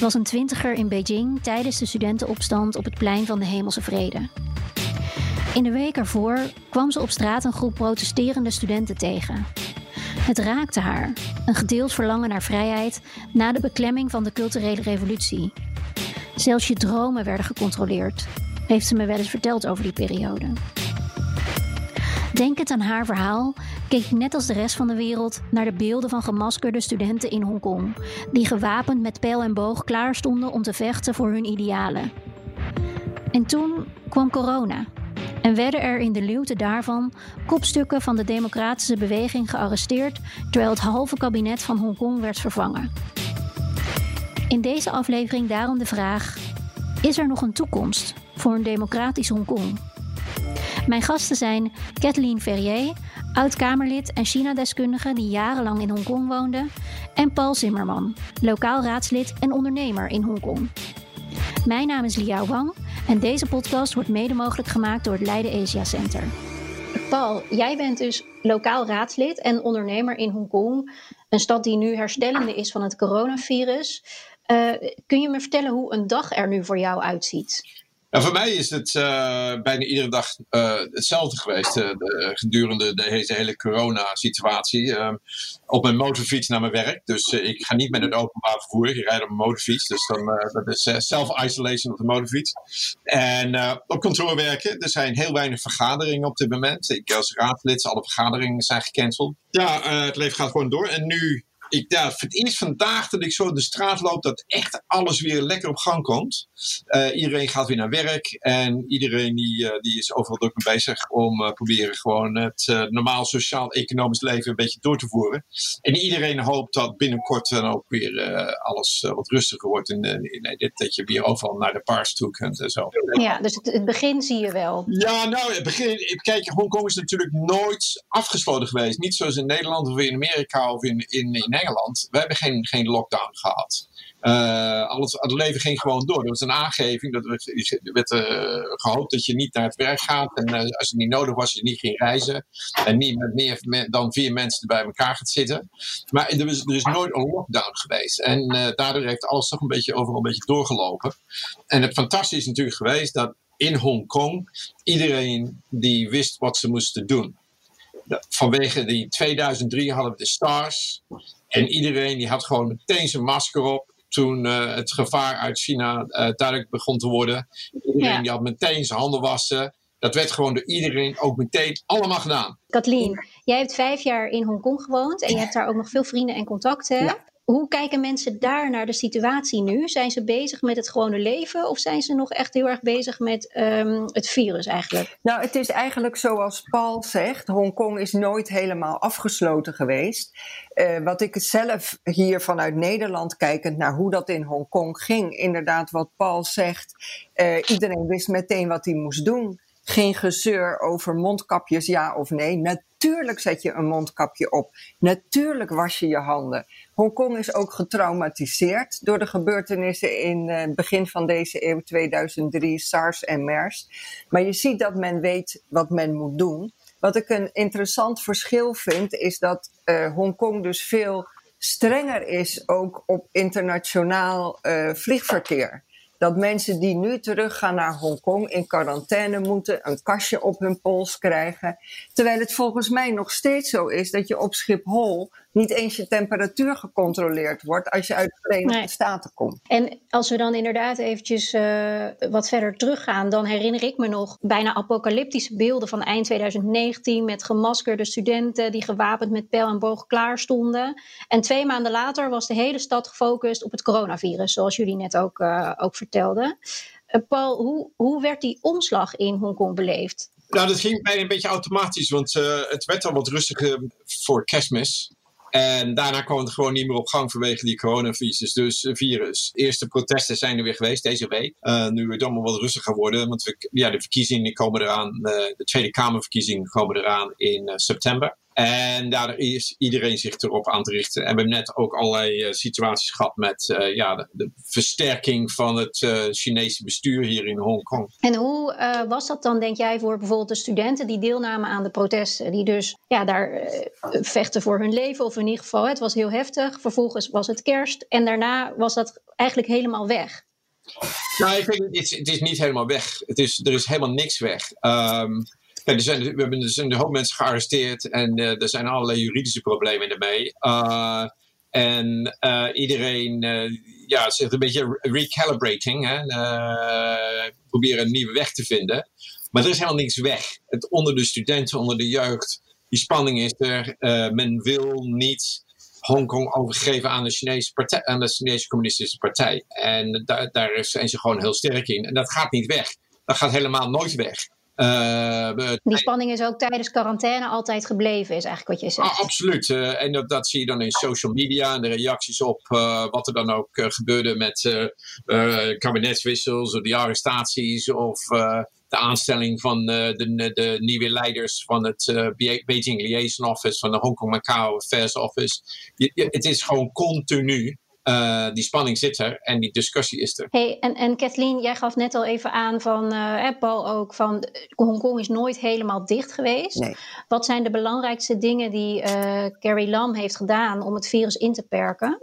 Was een twintiger in Beijing tijdens de studentenopstand op het plein van de Hemelse Vrede. In de week ervoor kwam ze op straat een groep protesterende studenten tegen. Het raakte haar, een gedeeld verlangen naar vrijheid na de beklemming van de culturele revolutie. Zelfs je dromen werden gecontroleerd, heeft ze me wel eens verteld over die periode. Denkend aan haar verhaal keek net als de rest van de wereld naar de beelden van gemaskerde studenten in Hongkong, die gewapend met pijl en boog klaar stonden om te vechten voor hun idealen. En toen kwam corona en werden er in de luwte daarvan kopstukken van de democratische beweging gearresteerd, terwijl het halve kabinet van Hongkong werd vervangen. In deze aflevering daarom de vraag: is er nog een toekomst voor een democratisch Hongkong? Mijn gasten zijn Kathleen Ferrier, oud-Kamerlid en China-deskundige die jarenlang in Hongkong woonde, en Paul Zimmerman, lokaal raadslid en ondernemer in Hongkong. Mijn naam is Liao Wang en deze podcast wordt mede mogelijk gemaakt door het Leiden Asia Center. Paul, jij bent dus lokaal raadslid en ondernemer in Hongkong, een stad die nu herstellende is van het coronavirus. Uh, kun je me vertellen hoe een dag er nu voor jou uitziet? Nou, voor mij is het uh, bijna iedere dag uh, hetzelfde geweest uh, de, gedurende deze hele corona-situatie. op mijn motorfiets naar mijn werk. Dus ik ga niet met het openbaar vervoer. Ik rijd op mijn motorfiets. Dus dan, dat is self-isolation op de motorfiets. En op kantoor werken. Er zijn heel weinig vergaderingen op dit moment. Ik als raadlid, alle vergaderingen zijn gecanceld. Ja, het leven gaat gewoon door. En nu ik, ja, voor het eerst vandaag dat ik zo de straat loop, dat echt alles weer lekker op gang komt. Uh, iedereen gaat weer naar werk en iedereen die, uh, die is overal druk mee bezig om uh, proberen gewoon het normaal sociaal-economisch leven een beetje door te voeren. En iedereen hoopt dat binnenkort dan ook weer alles wat rustiger wordt. En dit, dat je weer overal naar de pars toe kunt en zo. Ja, dus het, het begin zie je wel. Ja, nou, het begin. Kijk, Hongkong is natuurlijk nooit afgesloten geweest. Niet zoals in Nederland of in Amerika of in, in, in Engeland. We hebben geen, geen lockdown gehad. Uh, alles, het leven ging gewoon door. Er was een aangeving. Dat werd, uh, gehoopt dat je niet naar het werk gaat. En uh, als het niet nodig was, je niet ging reizen. En niet met meer dan vier mensen bij elkaar gaat zitten. Maar er is, er is nooit een lockdown geweest. En daardoor heeft alles toch een beetje overal een beetje doorgelopen. En het fantastische is natuurlijk geweest dat in Hongkong iedereen die wist wat ze moesten doen vanwege die 2003 hadden we de SARS. En iedereen die had gewoon meteen zijn masker op toen uh, het gevaar uit China uh, duidelijk begon te worden. Iedereen ja. die had meteen zijn handen wassen. Dat werd gewoon door iedereen ook meteen allemaal gedaan. Kathleen, jij hebt vijf jaar in Hongkong gewoond en je hebt daar ook nog veel vrienden en contacten. Ja. Hoe kijken mensen daar naar de situatie nu? Zijn ze bezig met het gewone leven of zijn ze nog echt heel erg bezig met um, het virus eigenlijk? Nou, het is eigenlijk zoals Paul zegt: Hongkong is nooit helemaal afgesloten geweest. Uh, wat ik zelf hier vanuit Nederland kijkend naar hoe dat in Hongkong ging, inderdaad, wat Paul zegt: uh, iedereen wist meteen wat hij moest doen. Geen gezeur over mondkapjes, ja of nee. Natuurlijk zet je een mondkapje op. Natuurlijk was je je handen. Hongkong is ook getraumatiseerd door de gebeurtenissen in het uh, begin van deze eeuw, 2003, SARS en MERS. Maar je ziet dat men weet wat men moet doen. Wat ik een interessant verschil vind, is dat uh, Hongkong dus veel strenger is ook op internationaal uh, vliegverkeer dat mensen die nu teruggaan naar Hongkong in quarantaine moeten, een kastje op hun pols krijgen. Terwijl het volgens mij nog steeds zo is dat je op Schiphol niet eens je temperatuur gecontroleerd wordt als je uit de Verenigde nee. Staten komt. En als we dan inderdaad eventjes uh, wat verder teruggaan, dan herinner ik me nog bijna apocalyptische beelden van eind 2019 met gemaskerde studenten die gewapend met pijl en boog klaar stonden. En twee maanden later was de hele stad gefocust op het coronavirus, zoals jullie net ook, uh, ook vertelden. Uh, Paul, hoe, hoe werd die omslag in Hongkong beleefd? Nou, dat ging bijna een beetje automatisch, want het werd al wat rustiger voor kerstmis. En daarna kwam het gewoon niet meer op gang vanwege die coronavirus. Dus uh, virus. Eerste protesten zijn er weer geweest deze week. Uh, nu het allemaal wat rustiger worden. Want we, ja, de verkiezingen komen eraan. Uh, de Tweede Kamerverkiezingen komen eraan in september. En daar is iedereen zich erop aan te richten. En we hebben net ook allerlei uh, situaties gehad met uh, ja, de, de, versterking van het uh, Chinese bestuur hier in Hongkong. En hoe was dat dan, denk jij, voor bijvoorbeeld de studenten die deelnamen aan de protesten? Die dus ja, daar vechten voor hun leven, of in ieder geval, het was heel heftig. Vervolgens was het kerst en daarna was dat eigenlijk helemaal weg. Nou, ik vind het, is, het is niet helemaal weg. Het is, er is helemaal niks weg. Um, er zijn, we hebben dus een hoop mensen gearresteerd en uh, er zijn allerlei juridische problemen ermee. Uh, en uh, iedereen ja, zegt een beetje recalibrating, hè? proberen een nieuwe weg te vinden. Maar er is helemaal niks weg. Het, onder de studenten, onder de jeugd, die spanning is er. men wil niet Hongkong overgeven aan de, Chinese partij, aan de Chinese Communistische Partij. En daar, daar zijn ze gewoon heel sterk in. En dat gaat niet weg. Dat gaat helemaal nooit weg. Uh, die spanning is ook tijdens quarantaine altijd gebleven, is eigenlijk wat je zegt. Ah, absoluut. Uh, en dat, dat, zie je dan in social media en de reacties op uh, wat er dan ook gebeurde met kabinetswissels of die arrestaties of de aanstelling van de, de, nieuwe leiders van het Beijing Liaison Office, van de Hong Kong Macau Affairs Office. Je, je, het is gewoon continu uh, die spanning zit er en die discussie is er. Hey, en, en Kathleen, jij gaf net al even aan van uh, Paul ook van Hongkong is nooit helemaal dicht geweest. Nee. Wat zijn de belangrijkste dingen die uh, Carrie Lam heeft gedaan om het virus in te perken?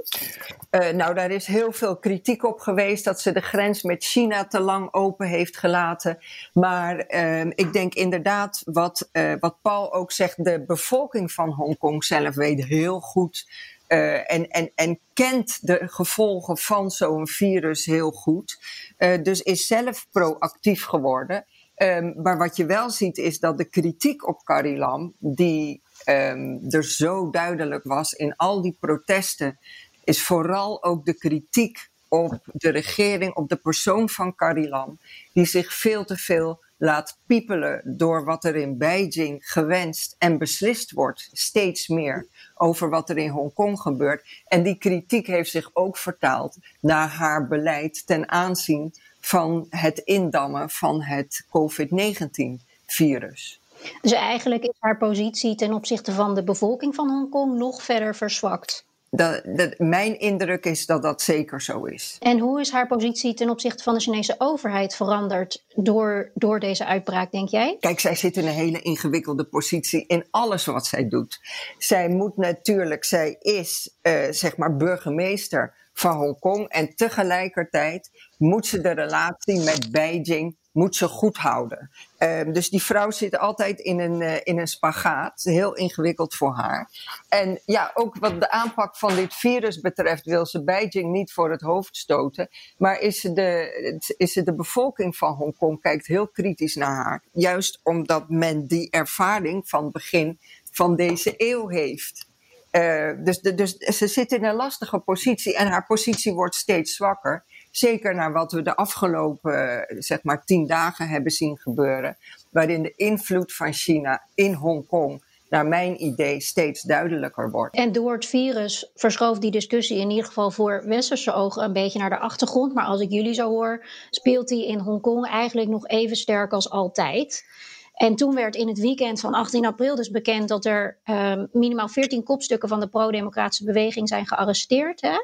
nou, daar is heel veel kritiek op geweest dat ze de grens met China te lang open heeft gelaten. Maar ehm, ik denk inderdaad wat, wat Paul ook zegt, de bevolking van Hongkong zelf weet heel goed uh, en, en, en kent de gevolgen van zo'n virus heel goed. Uh, dus is zelf proactief geworden. Um, maar wat je wel ziet is dat de kritiek op Karilam, die um, er zo duidelijk was in al die protesten, is vooral ook de kritiek op de regering, op de persoon van Karilam, die zich veel te veel laat piepelen door wat er in Beijing gewenst en beslist wordt, steeds meer over wat er in Hongkong gebeurt. En die kritiek heeft zich ook vertaald naar haar beleid ten aanzien van het indammen van het COVID-19-virus. Dus eigenlijk is haar positie ten opzichte van de bevolking van Hongkong nog verder verzwakt dat, dat, mijn indruk is dat dat zeker zo is. En hoe is haar positie ten opzichte van de Chinese overheid veranderd door, door deze uitbraak, denk jij? Kijk, zij zit in een hele ingewikkelde positie in alles wat zij doet. Zij moet natuurlijk, zij is uh, zeg maar burgemeester van Hongkong en tegelijkertijd moet ze de relatie met Beijing moet ze goed houden. Um, dus die vrouw zit altijd in een, uh, in een spagaat. Heel ingewikkeld voor haar. En ja, ook wat de aanpak van dit virus betreft, wil ze Beijing niet voor het hoofd stoten. Maar is de, is de bevolking van Hongkong kijkt heel kritisch naar haar. Juist omdat men die ervaring van begin van deze eeuw heeft. Uh, dus, de, dus ze zit in een lastige positie en haar positie wordt steeds zwakker. Zeker naar wat we de afgelopen zeg maar tien dagen hebben zien gebeuren. Waarin de invloed van China in Hongkong naar mijn idee steeds duidelijker wordt. En door het virus verschoof die discussie in ieder geval voor westerse ogen een beetje naar de achtergrond. Maar als ik jullie zo hoor, speelt die in Hongkong eigenlijk nog even sterk als altijd. En toen werd in het weekend van 18 april dus bekend dat er um, minimaal 14 kopstukken van de pro-democratische beweging zijn gearresteerd. Hè?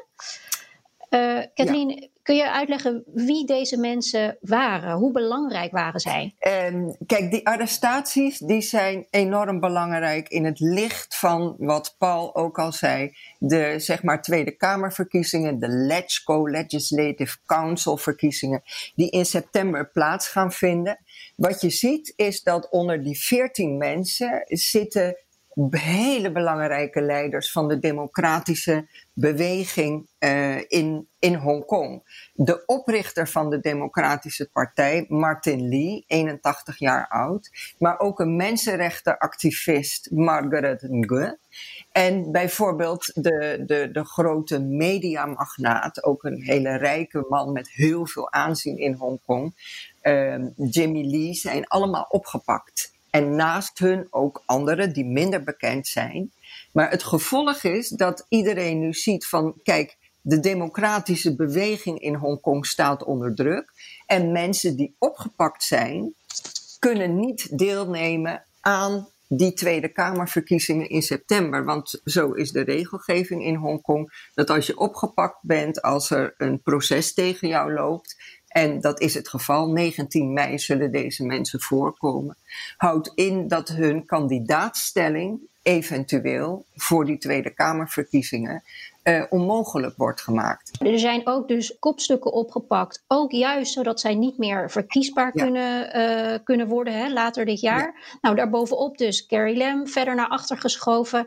Uh, Kathleen, kun je uitleggen wie deze mensen waren? Hoe belangrijk waren zij? Um, kijk, die arrestaties die zijn enorm belangrijk in het licht van wat Paul ook al zei. De zeg maar Tweede Kamerverkiezingen, de LEGCO, Legislative Council verkiezingen, die in september plaats gaan vinden. Wat je ziet is dat onder die 14 mensen zitten hele belangrijke leiders van de democratische beweging uh, in, in Hongkong. De oprichter van de Democratische Partij, Martin Lee, 81 jaar oud, maar ook een mensenrechtenactivist, Margaret Ngo. En bijvoorbeeld de, de, de grote mediamagnaat, ook een hele rijke man met heel veel aanzien in Hongkong, uh, Jimmy Lee, zijn allemaal opgepakt. En naast hun ook anderen die minder bekend zijn. Maar het gevolg is dat iedereen nu ziet van, kijk, de democratische beweging in Hongkong staat onder druk. En mensen die opgepakt zijn, kunnen niet deelnemen aan die Tweede Kamerverkiezingen in september. Want zo is de regelgeving in Hongkong: dat als je opgepakt bent, als er een proces tegen jou loopt. En dat is het geval. 19 mei zullen deze mensen voorkomen. Houdt in dat hun kandidaatstelling eventueel voor die Tweede Kamerverkiezingen uh, onmogelijk wordt gemaakt. Er zijn ook dus kopstukken opgepakt, ook juist zodat zij niet meer verkiesbaar kunnen, uh, kunnen worden hè, later dit jaar. Nou, daarbovenop dus Carrie Lam verder naar achter geschoven.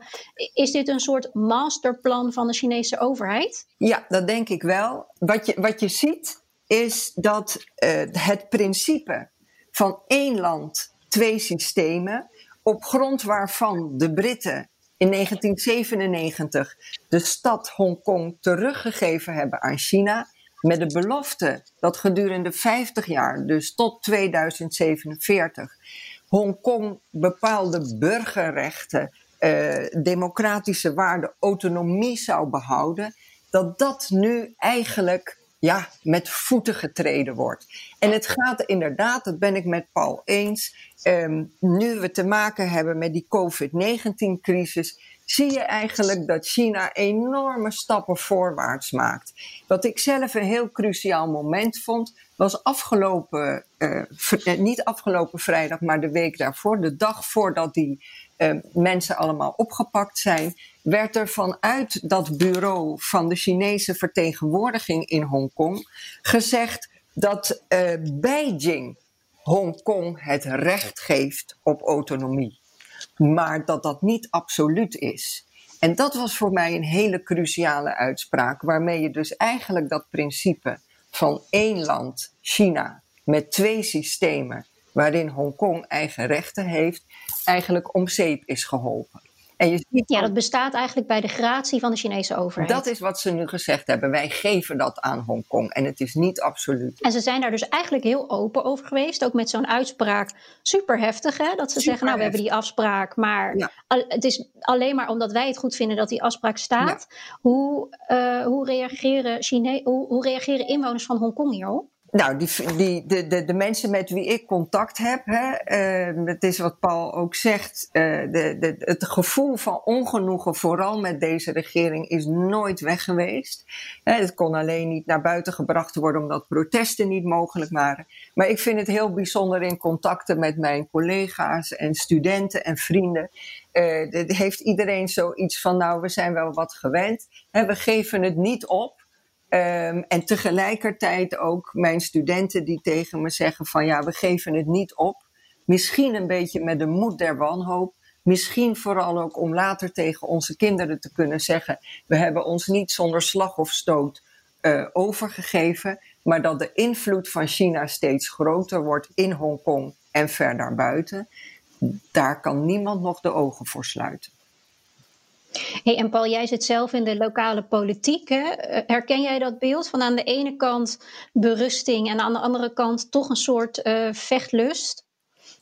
Is dit een soort masterplan van de Chinese overheid? Ja, dat denk ik wel. Wat je, wat je ziet is dat uh, het principe van één land, twee systemen, op grond waarvan de Britten in 1997 de stad Hongkong teruggegeven hebben aan China. Met de belofte dat gedurende 50 jaar, dus tot 2047, Hongkong bepaalde burgerrechten, eh, democratische waarden, autonomie zou behouden. Dat dat nu eigenlijk ja, met voeten getreden wordt. En het gaat inderdaad, dat ben ik met Paul eens, um, nu we te maken hebben met die COVID-19-crisis, zie je eigenlijk dat China enorme stappen voorwaarts maakt. Wat ik zelf een heel cruciaal moment vond, was afgelopen, uh, niet afgelopen vrijdag, maar de week daarvoor, de dag voordat die mensen allemaal opgepakt zijn, werd er vanuit dat bureau van de Chinese vertegenwoordiging in Hongkong gezegd dat uh, Beijing Hongkong het recht geeft op autonomie. Maar dat dat niet absoluut is. En dat was voor mij een hele cruciale uitspraak, waarmee je dus eigenlijk dat principe van één land, China, met twee systemen, waarin Hongkong eigen rechten heeft, eigenlijk om zeep is geholpen. En je ziet ja, dat bestaat eigenlijk bij de gratie van de Chinese overheid. Dat is wat ze nu gezegd hebben. Wij geven dat aan Hongkong en het is niet absoluut. En ze zijn daar dus eigenlijk heel open over geweest. Ook met zo'n uitspraak super heftig. Hè? Dat ze zeggen, nou we hebben die afspraak. Maar het is alleen maar omdat wij het goed vinden dat die afspraak staat. Hoe, uh, hoe, reageren Chine hoe, hoe reageren inwoners van Hongkong hierop? Nou, die, die, de, de, de mensen met wie ik contact heb, hè, uh, het is wat Paul ook zegt, uh, de, de, het gevoel van ongenoegen, vooral met deze regering, is nooit weg geweest. Het kon alleen niet naar buiten gebracht worden omdat protesten niet mogelijk waren. Maar ik vind het heel bijzonder in contacten met mijn collega's en studenten en vrienden. Uh, heeft iedereen zoiets van, nou, we zijn wel wat gewend. Hè, we geven het niet op. Um, en tegelijkertijd ook mijn studenten die tegen me zeggen van ja, we geven het niet op. Misschien een beetje met de moed der wanhoop. Misschien vooral ook om later tegen onze kinderen te kunnen zeggen: we hebben ons niet zonder slag of stoot uh, overgegeven, maar dat de invloed van China steeds groter wordt in Hongkong en ver daarbuiten. Daar kan niemand nog de ogen voor sluiten. Hey, en Paul, jij zit zelf in de lokale politiek. Hè? Herken jij dat beeld van aan de ene kant berusting en aan de andere kant toch een soort uh, vechtlust?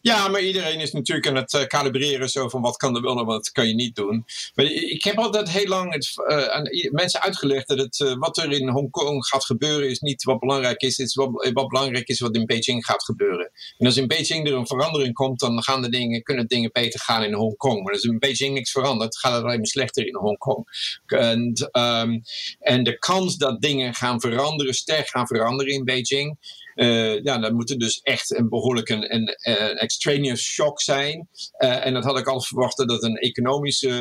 Ja, maar iedereen is natuurlijk aan het uh, kalibreren zo van wat kan er wel en wat kan je niet doen. Maar ik heb altijd heel lang het, uh, aan mensen uitgelegd dat het, uh, wat er in Hongkong gaat gebeuren is niet wat belangrijk is. Het is wat, wat, belangrijk is wat in Beijing gaat gebeuren. En als in Beijing er een verandering komt, dan gaan de dingen, kunnen dingen beter gaan in Hongkong. Maar als in Beijing niks verandert, gaat het alleen maar slechter in Hongkong. En, um, en de kans dat dingen gaan veranderen, sterk gaan veranderen in Beijing, uh, ja, dat moet er dus echt een behoorlijk een, een, een extraneous shock zijn. Uh, en dat had ik al verwacht dat het een economisch uh,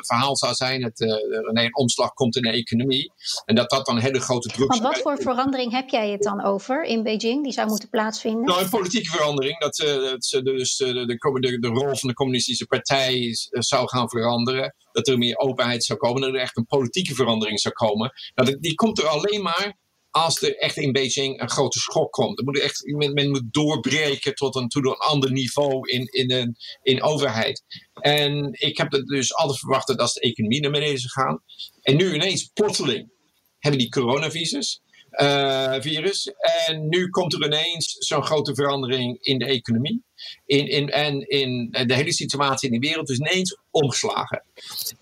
verhaal zou zijn. Dat er een omslag komt in de economie. En dat dat dan een hele grote druk Want wat voor verandering heb jij het dan over in Beijing die zou moeten plaatsvinden? Nou, een politieke verandering. Dat, dat dus de, de, de, rol van de communistische partij zou gaan veranderen. Dat er meer openheid zou komen. Dat er echt een politieke verandering zou komen. Nou, die komt er alleen maar als er echt in Beijing een grote schok komt. Dan moet echt, men, moet doorbreken tot een, tot een ander niveau in, in, een, in overheid. En ik heb het dus altijd verwacht dat als de economie naar beneden zou gaan. En nu ineens, plotseling, hebben die coronavirus. Uh, virus. En nu komt er ineens zo'n grote verandering in de economie. in, in, en in de hele situatie in de wereld is ineens omgeslagen.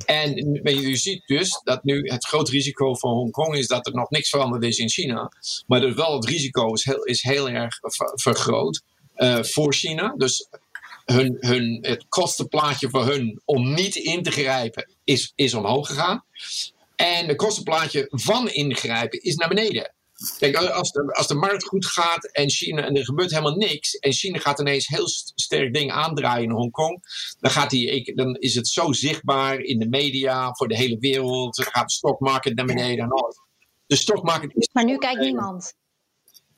En je ziet dus dat nu het groot risico van Hongkong is dat er nog niks veranderd is in China. Maar dus wel het risico is heel, is heel erg vergroot uh, voor China. Dus hun, hun, het kostenplaatje voor hun om niet in te grijpen is, is omhoog gegaan. En het kostenplaatje van ingrijpen is naar beneden. Kijk, als de, als de markt goed gaat en China en er gebeurt helemaal niks. En China gaat ineens heel sterk ding aandraaien in Hongkong. Dan, gaat die, dan is het zo zichtbaar in de media voor de hele wereld. Dan gaat de stockmarket naar beneden en alles. De stockmarket is. Maar nu kijkt niemand.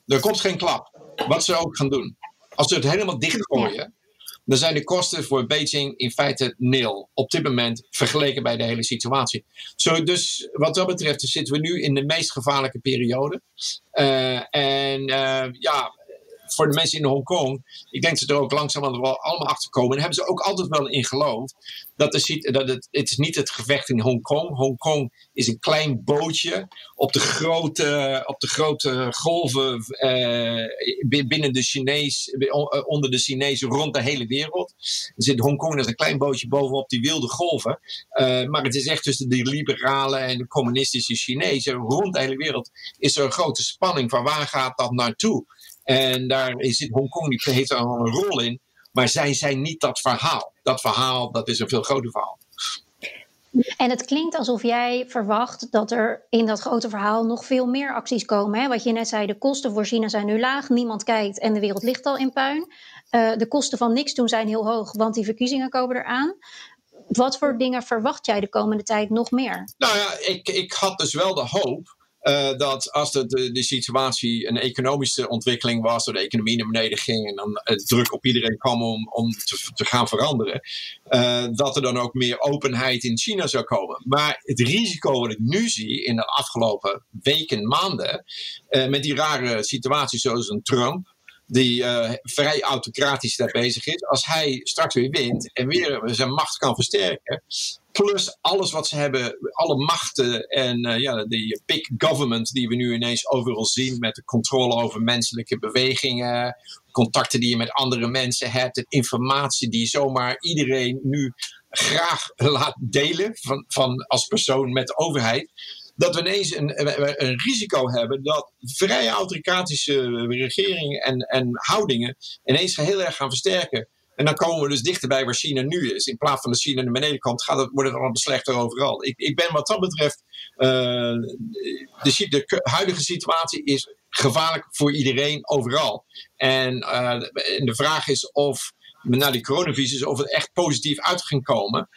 Er komt geen klap. Wat ze ook gaan doen. Als ze het helemaal dichtgooien dan zijn de kosten voor Beijing in feite nul op dit moment vergeleken bij de hele situatie. Dus wat dat betreft zitten we nu in de meest gevaarlijke periode. Uh, en uh, ja, voor de mensen in Hongkong, ik denk dat ze er ook langzaam wel allemaal achter komen. En hebben ze ook altijd wel in geloofd dat, dat het, het is niet het gevecht in Hongkong. Hongkong is een klein bootje op de grote, op de grote golven eh, binnen de Chinees, eh, onder de Chinezen rond de hele wereld. Er zit Hongkong als een klein bootje bovenop die wilde golven. Uh, maar het is echt tussen de liberalen en de communistische Chinezen rond de hele wereld is er een grote spanning van waar gaat dat naartoe. En daar zit Hongkong, die heeft daar al een rol in. Maar zij zijn niet dat verhaal. Dat verhaal, dat is een veel groter verhaal. En het klinkt alsof jij verwacht dat er in dat grote verhaal nog veel meer acties komen. Hè? Wat je net zei, de kosten voor China zijn nu laag, niemand kijkt en de wereld ligt al in puin. Uh, de kosten van niks doen zijn heel hoog, want die verkiezingen komen eraan. Wat voor dingen verwacht jij de komende tijd nog meer? Nou ja, ik, ik had dus wel de hoop uh, dat als de, de, situatie een economische ontwikkeling was, dat de economie naar beneden ging en dan het druk op iedereen kwam om, om te, te gaan veranderen, uh, dat er dan ook meer openheid in China zou komen. Maar het risico wat ik nu zie in de afgelopen weken, maanden, met die rare situaties zoals een Trump, die vrij autocratisch daar bezig is. Als hij straks weer wint en weer zijn macht kan versterken, plus alles wat ze hebben, alle machten en uh, ja, die big government die we nu ineens overal zien met de controle over menselijke bewegingen, contacten die je met andere mensen hebt, de informatie die zomaar iedereen nu graag laat delen van, van als persoon met de overheid dat we ineens een, een risico hebben dat vrij autocratische regeringen en, en houdingen ineens heel erg gaan versterken. En dan komen we dus dichterbij waar China nu is. In plaats van dat China naar beneden komt, gaat het, wordt het allemaal slechter overal. Ik, ik ben wat dat betreft. Uh, de, de, huidige situatie is gevaarlijk voor iedereen overal. En, uh, en de vraag is of na die coronavirus of het echt positief uit ging komen.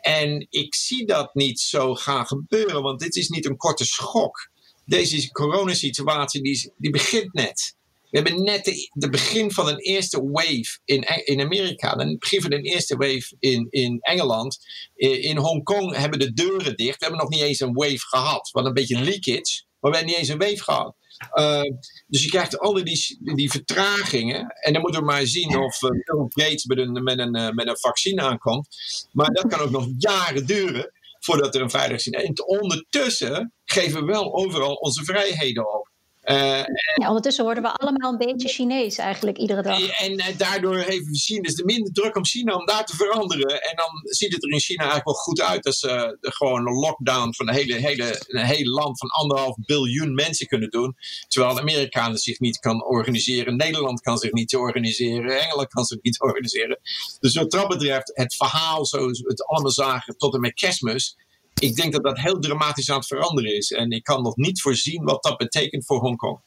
En ik zie dat niet zo gaan gebeuren, want dit is niet een korte schok. Deze coronasituatie die, die begint net. We hebben net de, begin van een eerste wave in, in Amerika. Het begin van een eerste wave in, in Engeland. In Hongkong hebben de deuren dicht. We hebben nog niet eens een wave gehad. Wat een beetje leakage. Maar we hebben niet eens een wave gehad. Uh, dus je krijgt al die, die vertragingen. En dan moeten we maar zien of uh, Bill Gates met een, met, een, uh, met een vaccin aankomt. Maar dat kan ook nog jaren duren voordat er een veilig vaccin is. En ondertussen geven we wel overal onze vrijheden op. Uh, ja, ondertussen worden we allemaal een beetje Chinees eigenlijk iedere dag. En, en daardoor heeft China dus de minder druk om China om daar te veranderen. En dan ziet het er in China eigenlijk wel goed uit als ze gewoon een lockdown van een hele, hele, een hele land van anderhalf biljoen mensen kunnen doen. Terwijl de Amerikanen zich niet kan organiseren, Nederland kan zich niet organiseren, Engeland kan zich niet organiseren. Dus wat dat betreft, het verhaal zoals we het allemaal zagen tot en met kerstmis, ik denk dat dat heel dramatisch aan het veranderen is. En ik kan nog niet voorzien wat dat betekent voor Hongkong.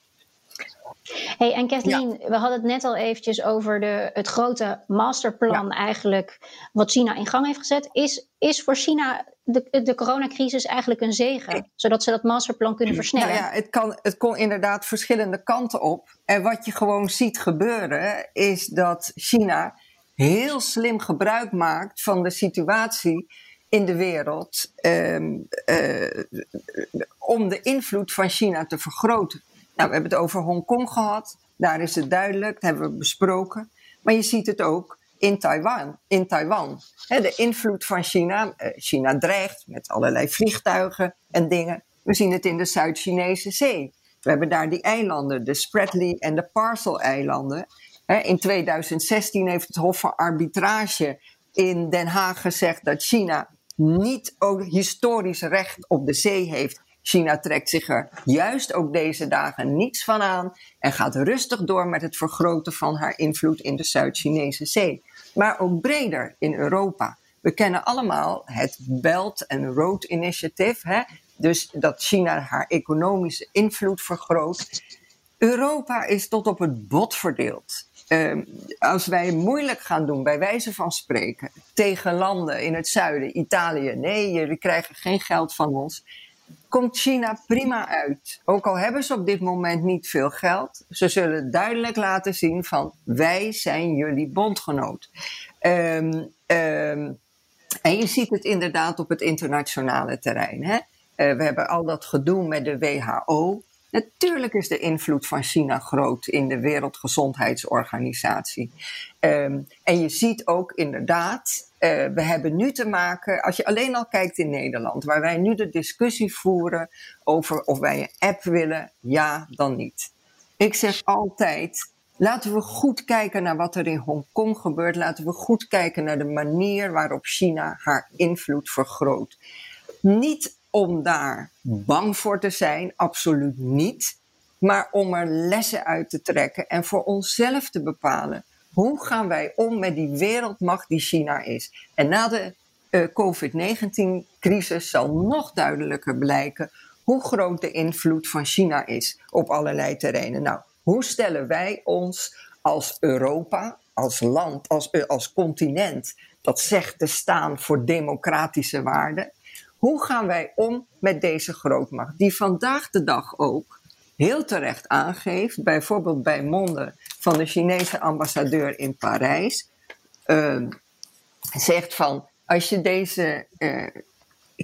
Hey, en Kathleen, we hadden het net al eventjes over de, het grote masterplan eigenlijk wat China in gang heeft gezet. Is, is voor China de, de coronacrisis eigenlijk een zegen, zodat ze dat masterplan kunnen versnellen? Nou ja, het, kan, het kon inderdaad verschillende kanten op. En wat je gewoon ziet gebeuren, is dat China heel slim gebruik maakt van de situatie in de wereld ehm, eh, om de invloed van China te vergroten. Nou, we hebben het over Hongkong gehad, daar is het duidelijk, dat hebben we besproken. Maar je ziet het ook in Taiwan. In Taiwan. de invloed van China. Eh, China dreigt met allerlei vliegtuigen en dingen. We zien het in de Zuid-Chinese Zee. We hebben daar die eilanden, de Spratly en de Parcel-eilanden. in 2016 heeft het Hof van Arbitrage in Den Haag gezegd dat China niet ook historisch recht op de zee heeft. China trekt zich er juist ook deze dagen niets van aan en gaat rustig door met het vergroten van haar invloed in de Zuid-Chinese Zee. Maar ook breder in Europa. We kennen allemaal het Belt and Road Initiative, hè? dus dat China haar economische invloed vergroot. Europa is tot op het bot verdeeld. Ehm, als wij moeilijk gaan doen, bij wijze van spreken, tegen landen in het zuiden, Italië, nee, jullie krijgen geen geld van ons, komt China prima uit. Ook al hebben ze op dit moment niet veel geld, ze zullen duidelijk laten zien van wij zijn jullie bondgenoot. Um, en je ziet het inderdaad op het internationale terrein. Hè? Uh, we hebben al dat gedoe met de WHO. Natuurlijk is de invloed van China groot in de Wereldgezondheidsorganisatie. Um, en je ziet ook inderdaad, uh, we hebben nu te maken, als je alleen al kijkt in Nederland, waar wij nu de discussie voeren over of wij een app willen, ja, dan niet. Ik zeg altijd, laten we goed kijken naar wat er in Hongkong gebeurt. Laten we goed kijken naar de manier waarop China haar invloed vergroot. Niet om daar bang voor te zijn, absoluut niet. Maar om er lessen uit te trekken en voor onszelf te bepalen. Hoe gaan wij om met die wereldmacht die China is? En na de uh, COVID-19-crisis zal nog duidelijker blijken hoe groot de invloed van China is op allerlei terreinen. Nou, hoe stellen wij ons als Europa, als land, als, uh, als continent, dat zegt te staan voor democratische waarden, hoe gaan wij om met deze grootmacht, die vandaag de dag ook heel terecht aangeeft, bijvoorbeeld bij monden van de Chinese ambassadeur in Parijs, uh, zegt van als je deze uh,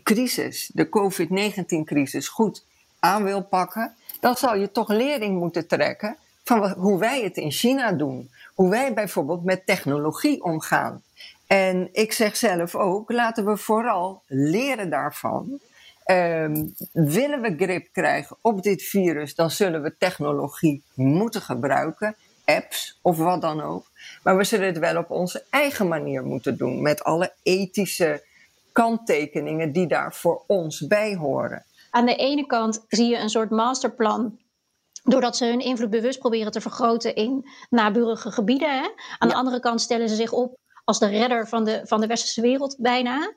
crisis, de COVID-19-crisis, goed aan wil pakken, dan zal je toch lering moeten trekken van hoe wij het in China doen. Hoe wij bijvoorbeeld met technologie omgaan. En ik zeg zelf ook, laten we vooral leren daarvan. Um, willen we grip krijgen op dit virus, dan zullen we technologie moeten gebruiken, apps of wat dan ook. Maar we zullen het wel op onze eigen manier moeten doen, met alle ethische kanttekeningen die daar voor ons bij horen. Aan de ene kant zie je een soort masterplan Doordat ze hun invloed bewust proberen te vergroten in naburige gebieden. Hè? Aan de andere kant stellen ze zich op als de redder van de, van de westerse wereld bijna.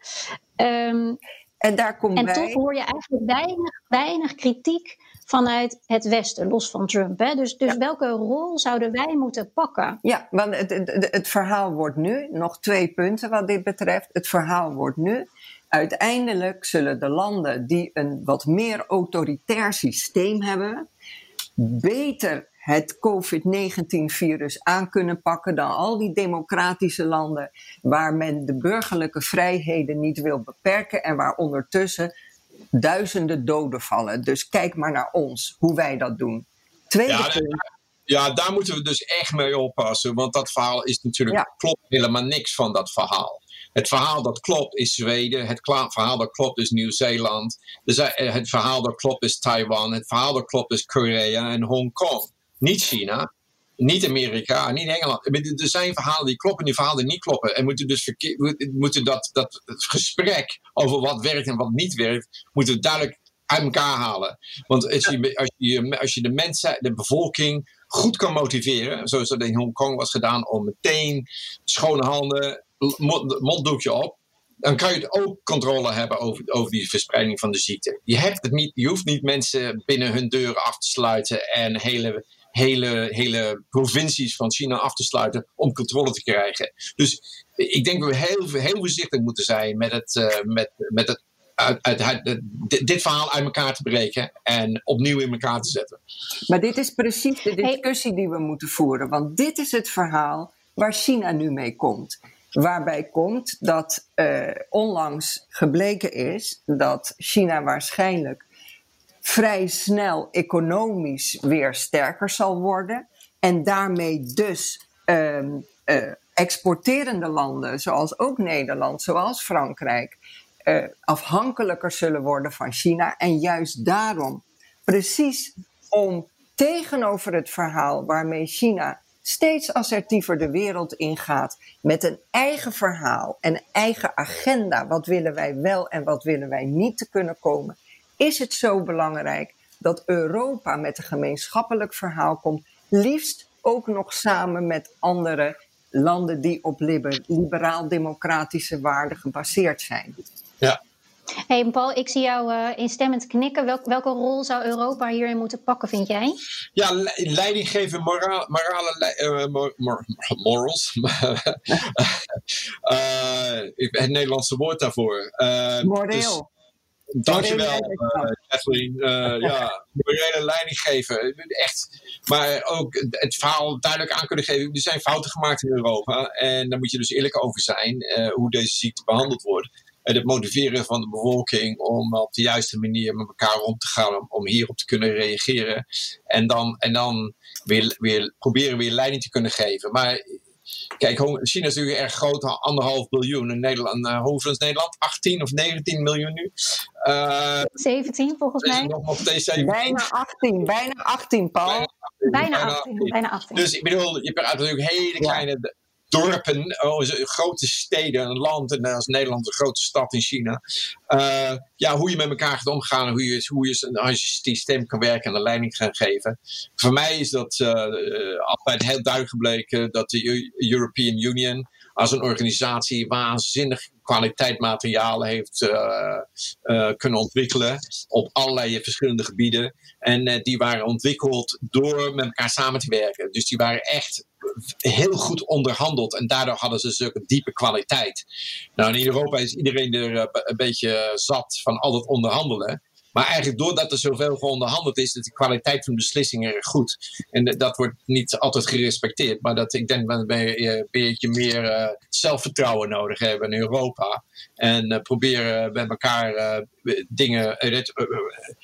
Um, en daar komt en bij... toch hoor je eigenlijk weinig, weinig kritiek vanuit het Westen, los van Trump. Hè? Dus, dus ja. welke rol zouden wij moeten pakken? Ja, want het, het, het verhaal wordt nu, nog twee punten wat dit betreft. Het verhaal wordt nu. Uiteindelijk zullen de landen die een wat meer autoritair systeem hebben, beter het COVID-19-virus aan kunnen pakken dan al die democratische landen waar men de burgerlijke vrijheden niet wil beperken en waar ondertussen duizenden doden vallen. Dus kijk maar naar ons, hoe wij dat doen. Tweede ja, punt. Ja, daar moeten we dus echt mee oppassen, want dat verhaal is natuurlijk, ja. klopt helemaal niks van dat verhaal. Het verhaal dat klopt is Zweden. Het verhaal dat klopt is Nieuw-Zeeland. Dus het verhaal dat klopt is Taiwan. Het verhaal dat klopt is Korea en Hongkong. Niet China, niet Amerika, niet Engeland. Er zijn verhalen die kloppen en die verhalen die niet kloppen. En moeten dus moeten dat, dat gesprek over wat werkt en wat niet werkt, moeten we duidelijk uit elkaar halen. Want als je, als je, als je de mensen, de bevolking goed kan motiveren, zoals dat in Hongkong was gedaan, om meteen schone handen, monddoekje op, dan kan je ook controle hebben over, over die verspreiding van de ziekte. Je, hebt het niet, je hoeft niet mensen binnen hun deuren af te sluiten en hele, hele, hele provincies van China af te sluiten om controle te krijgen. Dus ik denk dat we heel, heel voorzichtig moeten zijn met het, uh, met, met het uit, uit, uit, dit verhaal uit elkaar te breken en opnieuw in elkaar te zetten. Maar dit is precies de discussie die we moeten voeren, want dit is het verhaal waar China nu mee komt. Waarbij komt dat uh, onlangs gebleken is dat China waarschijnlijk vrij snel economisch weer sterker zal worden. En daarmee dus uh, uh, exporterende landen, zoals ook Nederland, zoals Frankrijk, uh, afhankelijker zullen worden van China. En juist daarom, precies om tegenover het verhaal waarmee China steeds assertiever de wereld ingaat met een eigen verhaal en eigen agenda, wat willen wij wel en wat willen wij niet te kunnen komen, is het zo belangrijk dat Europa met een gemeenschappelijk verhaal komt, liefst ook nog samen met andere landen die op liberaal-democratische waarden gebaseerd zijn. Ja. Hey Paul, ik zie jou uh, instemmend knikken. welke rol zou Europa hierin moeten pakken, vind jij? Ja, leiding geven, morale, uh, morals. uh, het Nederlandse woord daarvoor. Moreel. Dus, Dankjewel, uh, Kathleen. Uh, ja, morele leiding geven. Echt. Maar ook het verhaal duidelijk aan kunnen geven. Er zijn fouten gemaakt in Europa. En daar moet je dus eerlijk over zijn. Uh, hoe deze ziekte behandeld wordt. En het motiveren van de bevolking om op de juiste manier met elkaar om te gaan. Om, om hierop te kunnen reageren. En dan, en dan weer, weer proberen weer leiding te kunnen geven. Maar Kijk, China is natuurlijk erg groot, anderhalf biljoen. In Nederland, uh, hoeveel is Nederland? 18 of 19 miljoen nu? Uh, 17 volgens mij. Nog, nog bijna 18, bijna 18, Paul. Bijna 18, bijna 18, bijna 18. Dus ik bedoel, je praat natuurlijk hele kleine dorpen, oh, grote steden, een land, en als Nederland een grote stad in China. Uh, ja, hoe je met elkaar gaat omgaan, hoe je, hoe je als je systeem kan werken en de leiding gaan geven. Voor mij is dat uh, altijd heel duidelijk gebleken dat de European Union als een organisatie waanzinnig kwaliteit materialen heeft uh, uh, kunnen ontwikkelen op allerlei verschillende gebieden. En uh, die waren ontwikkeld door met elkaar samen te werken. Dus die waren echt heel goed onderhandeld en daardoor hadden ze zulke diepe kwaliteit. Nou, in Europa is iedereen er een beetje zat van al dat onderhandelen. Maar eigenlijk doordat er zoveel geonderhandeld is, is de kwaliteit van beslissingen goed. En dat wordt niet altijd gerespecteerd. Maar dat, ik denk dat we een beetje meer uh, zelfvertrouwen nodig hebben in Europa. En uh, proberen met elkaar uh, dingen,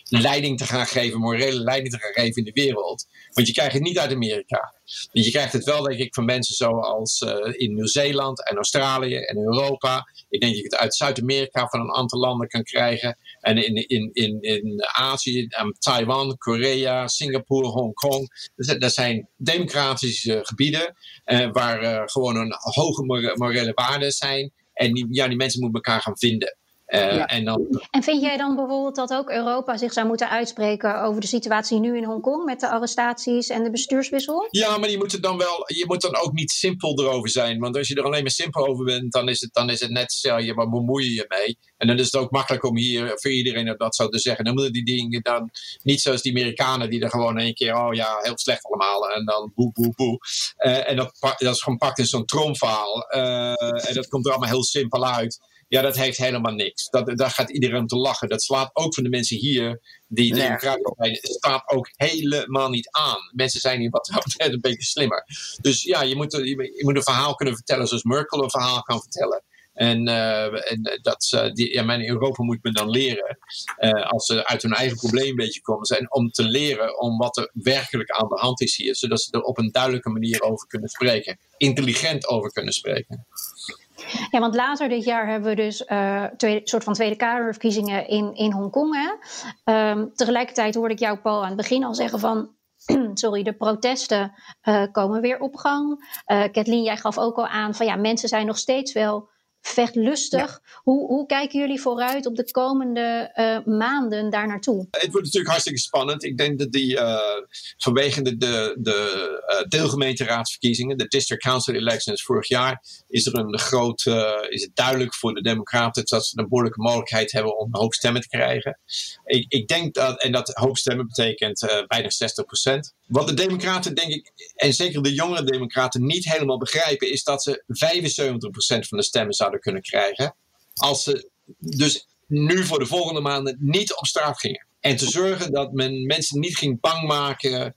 leiding te gaan geven, morele leiding te gaan geven in de wereld. Want je krijgt het niet uit Amerika. Je krijgt het wel, denk ik, van mensen zoals in Nieuw-Zeeland en Australië en Europa. Ik denk dat je het uit Zuid-Amerika van een aantal landen kan krijgen. En in, in, in, in Azië, Taiwan, Korea, Singapore, Hongkong. Dat zijn democratische gebieden uh, waar uh, gewoon een hoge morele waarden zijn. En ja, die mensen moeten elkaar gaan vinden. Uh, en, dan... en vind jij dan bijvoorbeeld dat ook Europa zich zou moeten uitspreken over de situatie nu in Hongkong met de arrestaties en de bestuurswissel? Ja, maar je moet er dan wel, je moet dan ook niet simpel erover zijn. Want als je er alleen maar simpel over bent, dan is het, dan is het net, stel je, waar bemoei je je mee? En dan is het ook makkelijk om hier voor iedereen dat zo te zeggen. Dan moeten die dingen dan niet zoals die Amerikanen die er gewoon één keer, oh ja, heel slecht allemaal. En dan boe, boe, boe. Uh, en dat, dat is gewoon pakt in zo'n tromfaal. Uh, en dat komt er allemaal heel simpel uit. Ja, dat heeft helemaal niks. Dat, daar gaat iedereen te lachen. Dat slaat ook van de mensen hier die democratisch zijn. Het staat ook helemaal niet aan. Mensen zijn hier wat een beetje slimmer. Dus ja, je moet, je moet een verhaal kunnen vertellen zoals Merkel een verhaal kan vertellen. En, uh, en dat, uh, die, ja, in Europa moet men dan leren, uh, als ze uit hun eigen probleem een beetje komen, zijn om te leren om wat er werkelijk aan de hand is hier, zodat ze er op een duidelijke manier over kunnen spreken, intelligent over kunnen spreken. Ja, want later dit jaar hebben we dus een uh, soort van Tweede Kamerverkiezingen in, in Hongkong. Um, tegelijkertijd hoorde ik jou, Paul, aan het begin al zeggen van... sorry, de protesten uh, komen weer op gang. Uh, Kathleen, jij gaf ook al aan van ja, mensen zijn nog steeds wel vechtlustig. Hoe, hoe kijken jullie vooruit op de komende uh, maanden daar naartoe? Het wordt natuurlijk hartstikke spannend. Ik denk dat die uh, vanwege de, de, de uh, deelgemeenteraadsverkiezingen, de District Council elections vorig jaar, is er een groot, is het duidelijk voor de Democraten dat ze een behoorlijke mogelijkheid hebben om een hoop stemmen te krijgen. Ik, ik denk dat, en dat hoop stemmen betekent bijna 60 procent. Wat de Democraten, denk ik, en zeker de jongere Democraten, niet helemaal begrijpen, is dat ze 75% van de stemmen zouden kunnen krijgen. Als ze dus nu voor de volgende maanden niet op straat gingen. En te zorgen dat men mensen niet ging bang maken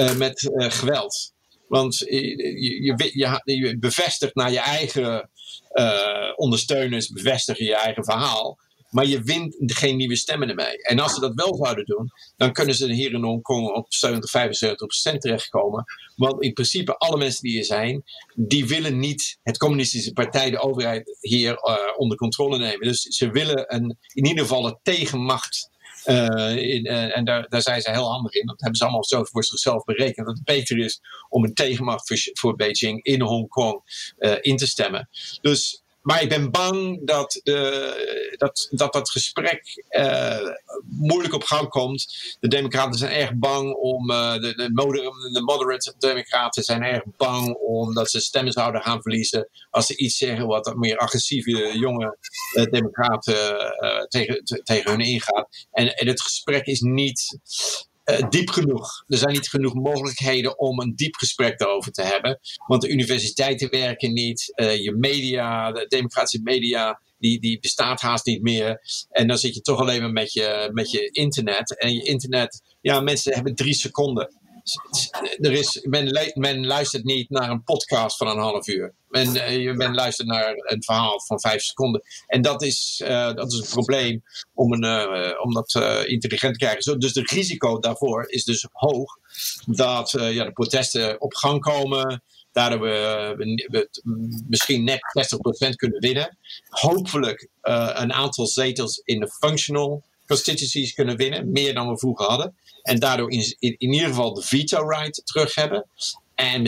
uh, met uh, geweld. Want je, je, je, je, bevestigt naar je eigen uh, ondersteuners, bevestig je eigen verhaal. Maar je wint geen nieuwe stemmen ermee. En als ze dat wel zouden doen, dan kunnen ze hier in Hongkong op 70, 75 procent terechtkomen. Want in principe, alle mensen die hier zijn, die willen niet het communistische partij, de overheid hier uh, onder controle nemen. Dus ze willen een, in ieder geval een tegenmacht in, en daar, daar zijn ze heel handig in. Dat hebben ze allemaal zo voor zichzelf berekend. Dat het beter is om een tegenmacht voor, voor Beijing in Hongkong in te stemmen. Dus maar ik ben bang dat, de, dat, dat dat gesprek uh, moeilijk op gang komt. De Democraten zijn erg bang om. Uh, de, de, moderate, de moderate Democraten zijn erg bang omdat ze stemmen zouden gaan verliezen. als ze iets zeggen wat meer agressieve jonge uh, Democraten tegen, tegen hun ingaat. En, en het gesprek is niet uh, diep genoeg. Er zijn niet genoeg mogelijkheden om een diep gesprek daarover te hebben. Want de universiteiten werken niet. Uh, je media, de democratische media, die, die bestaat haast niet meer. En dan zit je toch alleen maar met je, met je internet. En je internet, ja, mensen hebben drie seconden er is, men, men, luistert niet naar een podcast van een half uur. Men, men luistert naar een verhaal van vijf seconden. En dat is, uh, dat is een probleem om, een, om dat intelligent te krijgen. Dus het risico daarvoor is dus hoog dat ja, de protesten op gang komen. Daardoor we, we, we misschien net 60% kunnen winnen. Hopelijk een aantal zetels in de functional constituencies kunnen winnen. Meer dan we vroeger hadden. En daardoor in, in, in ieder geval de veto right terug hebben. En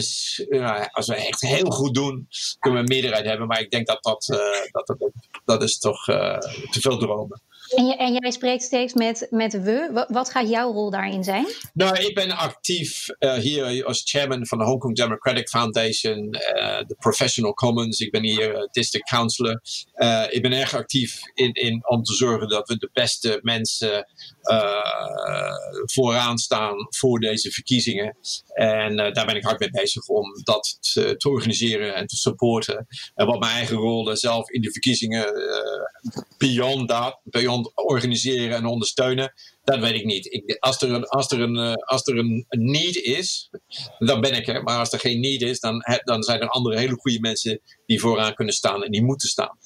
als we echt heel goed doen, kunnen we een meerderheid hebben. Maar ik denk dat dat, uh, dat, dat, is toch uh, te veel dromen. En, en, jij spreekt steeds met, met we. Wat gaat jouw rol daarin zijn? Nou, ik ben actief uh, hier als chairman van de Hong Kong Democratic Foundation, de Professional Commons. Ik ben hier district councillor. ik ben erg actief in, in, om te zorgen dat we de beste mensen uh, vooraan staan voor deze verkiezingen. En uh, daar ben ik hard mee bezig om dat te, organiseren en te supporten. En wat mijn eigen rol zelf in de verkiezingen, uh, beyond dat, beyond organiseren en ondersteunen, dat weet ik niet. Ik, als er, een, als er, een, als er een, need is, dan ben ik er. Maar als er geen need is, dan, dan zijn er andere hele goede mensen die vooraan kunnen staan en die moeten staan.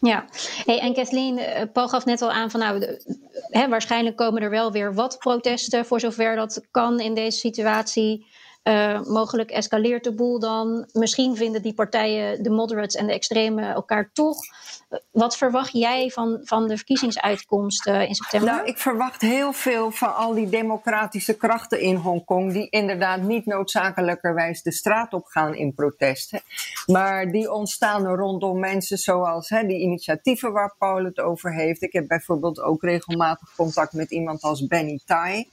Ja, hey, en Kathleen, eh, Paul gaf net al aan van nou, hè, waarschijnlijk komen er wel weer wat protesten voor zover dat kan in deze situatie. Uh, mogelijk escaleert de boel dan. Misschien vinden die partijen, de moderates en de extremen, elkaar toch. Wat verwacht jij van, van de verkiezingsuitkomst uh, in september? Nou, ik verwacht heel veel van al die democratische krachten in Hongkong, die inderdaad niet noodzakelijkerwijs de straat op gaan in protesten, maar die ontstaan rondom mensen zoals hè, die initiatieven waar Paul het over heeft. Ik heb bijvoorbeeld ook regelmatig contact met iemand als Benny Tai.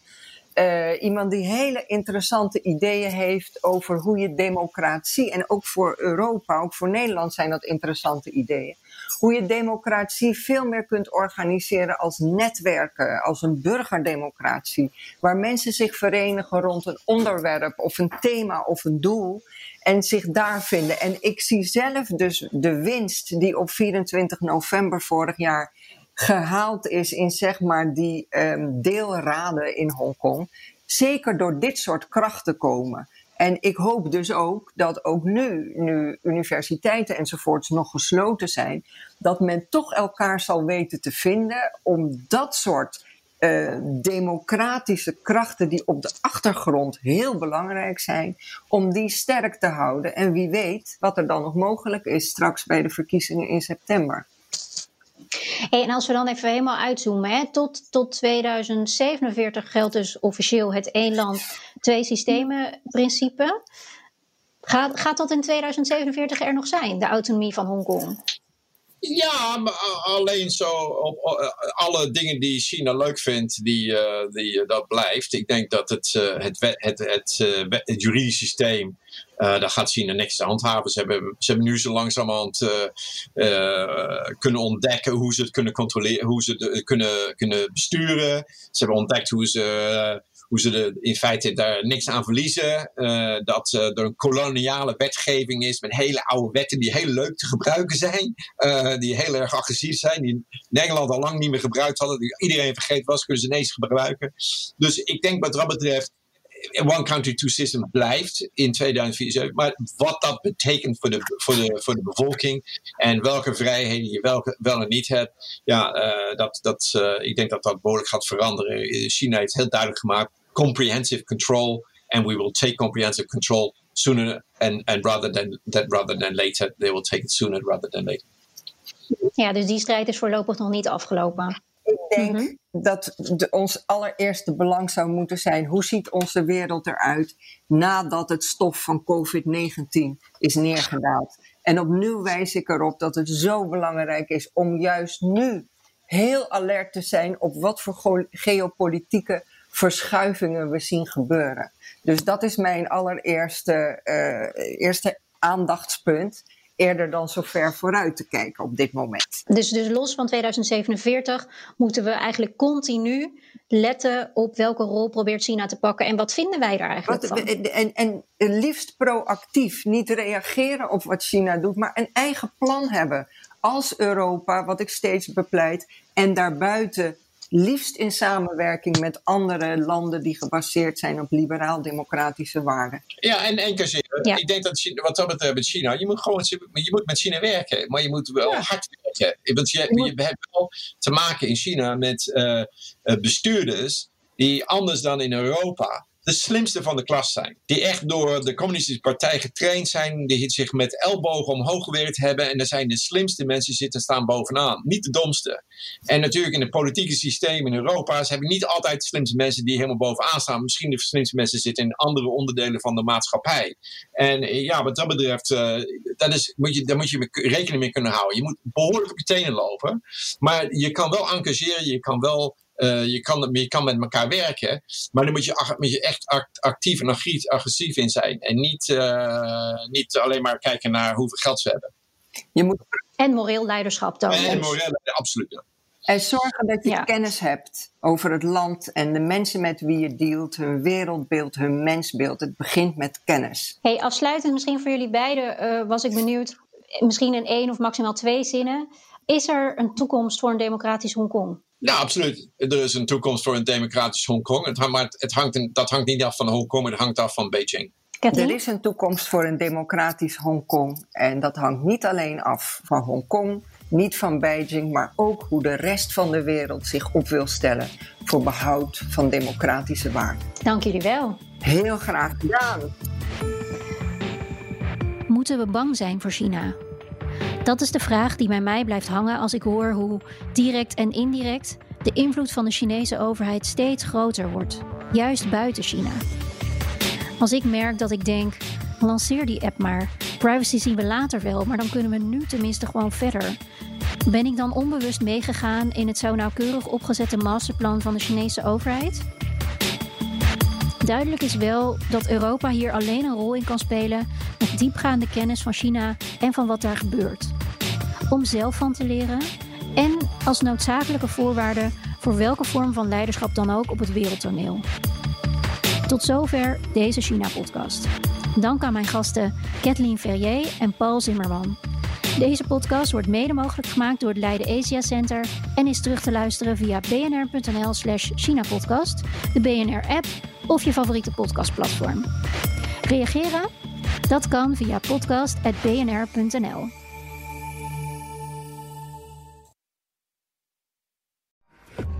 Uh, iemand die hele interessante ideeën heeft over hoe je democratie, en ook voor Europa, ook voor Nederland zijn dat interessante ideeën, hoe je democratie veel meer kunt organiseren als netwerken, als een burgerdemocratie, waar mensen zich verenigen rond een onderwerp of een thema of een doel en zich daar vinden. En ik zie zelf dus de winst die op 24 november vorig jaar gehaald is in zeg maar die um, deelraden in Hongkong. Zeker door dit soort krachten komen. En ik hoop dus ook dat ook nu, nu universiteiten enzovoorts nog gesloten zijn, dat men toch elkaar zal weten te vinden om dat soort uh, democratische krachten die op de achtergrond heel belangrijk zijn, om die sterk te houden. En wie weet wat er dan nog mogelijk is straks bij de verkiezingen in september. En als we dan even helemaal uitzoomen, hè, tot, tot 2047 geldt dus officieel het één land, twee systemen principe. Gaat, gaat dat in 2047 er nog zijn, de autonomie van Hongkong? Ja, maar alleen zo op, alle dingen die China leuk vindt, die, uh, die, dat blijft. Ik denk dat het, het, het, het, juridisch systeem, daar gaat China niks te handhaven. Ze hebben, ze hebben nu zo langzamerhand kunnen ontdekken hoe ze het kunnen controleren, hoe ze het kunnen, kunnen besturen. Ze hebben ontdekt hoe ze hoe ze in feite daar niks aan verliezen. Uh, dat uh, er een koloniale wetgeving is met hele oude wetten die heel leuk te gebruiken zijn. Uh, die heel erg agressief zijn. Die Nederland al lang niet meer gebruikt hadden. Die iedereen vergeten was, kunnen ze ineens gebruiken. Dus ik denk wat dat betreft One Country, Two Systems blijft in 2047. Maar wat dat betekent voor de, voor de, voor de bevolking en welke vrijheden je wel, wel en niet hebt, ja, uh, dat, dat, uh, ik denk dat dat behoorlijk gaat veranderen. China heeft heel duidelijk gemaakt comprehensive control, and we will take comprehensive control sooner and, and rather than that rather than later. They will take it sooner rather than later. Ja, dus die strijd is voorlopig nog niet afgelopen. Ik denk mhm. dat de, ons allereerste belang zou moeten zijn: hoe ziet onze wereld eruit nadat het stof van COVID-19 is neergedaald? En opnieuw wijs ik erop dat het zo belangrijk is om juist nu heel alert te zijn op wat voor geopolitieke verschuivingen we zien gebeuren. Dus dat is mijn allereerste uh, eerste aandachtspunt eerder dan zo ver vooruit te kijken op dit moment. Dus, dus los van 2047 moeten we eigenlijk continu letten op welke rol probeert China te pakken en wat vinden wij daar eigenlijk wat, van? En, en liefst proactief, niet reageren op wat China doet, maar een eigen plan hebben als Europa, wat ik steeds bepleit, en daarbuiten liefst in samenwerking met andere landen die gebaseerd zijn op liberaal-democratische waarden. Ja, en één keer Ik denk dat China, wat dat betreft met China, je moet gewoon je moet met China werken, maar je moet wel hard werken. Want je, je, je hebt wel te maken in China met uh, bestuurders die anders dan in Europa de slimste van de klas zijn. Die echt door de communistische partij getraind zijn, die zich met ellebogen omhoog gewerkt hebben. En er zijn de slimste mensen zitten staan bovenaan, niet de domste. En natuurlijk in het politieke systeem in Europa hebben niet altijd de slimste mensen die helemaal bovenaan staan. Misschien de slimste mensen zitten in andere onderdelen van de maatschappij. En eh, ja, wat dat betreft, uh, dat is, moet je, daar moet je rekening mee kunnen houden. Je moet behoorlijk op je tenen lopen. Maar je kan wel engageren, je kan wel uh, je, kan, je kan met elkaar werken, maar dan moet je, moet je echt actief en agressief in zijn. En niet, uh, niet alleen maar kijken naar hoeveel geld ze hebben. Je moet... En moreel leiderschap tonen. En moreel, absoluut. En zorgen dat je kennis hebt over het land en de mensen met wie je dealt, hun wereldbeeld, hun mensbeeld. Het begint met kennis. Hey, afsluitend misschien voor jullie beiden uh, was ik benieuwd, misschien in één of maximaal twee zinnen. Is er een toekomst voor een democratisch Hongkong? Ja, absoluut. Er is een toekomst voor een democratisch Hongkong. Het, maar het hangt, dat hangt niet af van Hongkong, het hangt af van Beijing. Er is een toekomst voor een democratisch Hongkong. En dat hangt niet alleen af van Hongkong, niet van Beijing, maar ook hoe de rest van de wereld zich op wil stellen voor behoud van democratische waarden. Dank jullie wel. Heel graag gedaan. Moeten we bang zijn voor China? Dat is de vraag die bij mij blijft hangen als ik hoor hoe direct en indirect de invloed van de Chinese overheid steeds groter wordt, juist buiten China. Als ik merk dat ik denk, lanceer die app maar, privacy zien we later wel, maar dan kunnen we nu tenminste gewoon verder. Ben ik dan onbewust meegegaan in het zo nauwkeurig opgezette masterplan van de Chinese overheid? Duidelijk is wel dat Europa hier alleen een rol in kan spelen met diepgaande kennis van China en van wat daar gebeurt. Om zelf van te leren en als noodzakelijke voorwaarde voor welke vorm van leiderschap dan ook op het wereldtoneel. Tot zover deze China-podcast. Dank aan mijn gasten Kathleen Ferrier en Paul Zimmerman. Deze podcast wordt mede mogelijk gemaakt door het Leiden Asia Center en is terug te luisteren via bnr.nl/slash China-podcast, de BNR-app of je favoriete podcastplatform. Reageren? Dat kan via podcast.bnr.nl.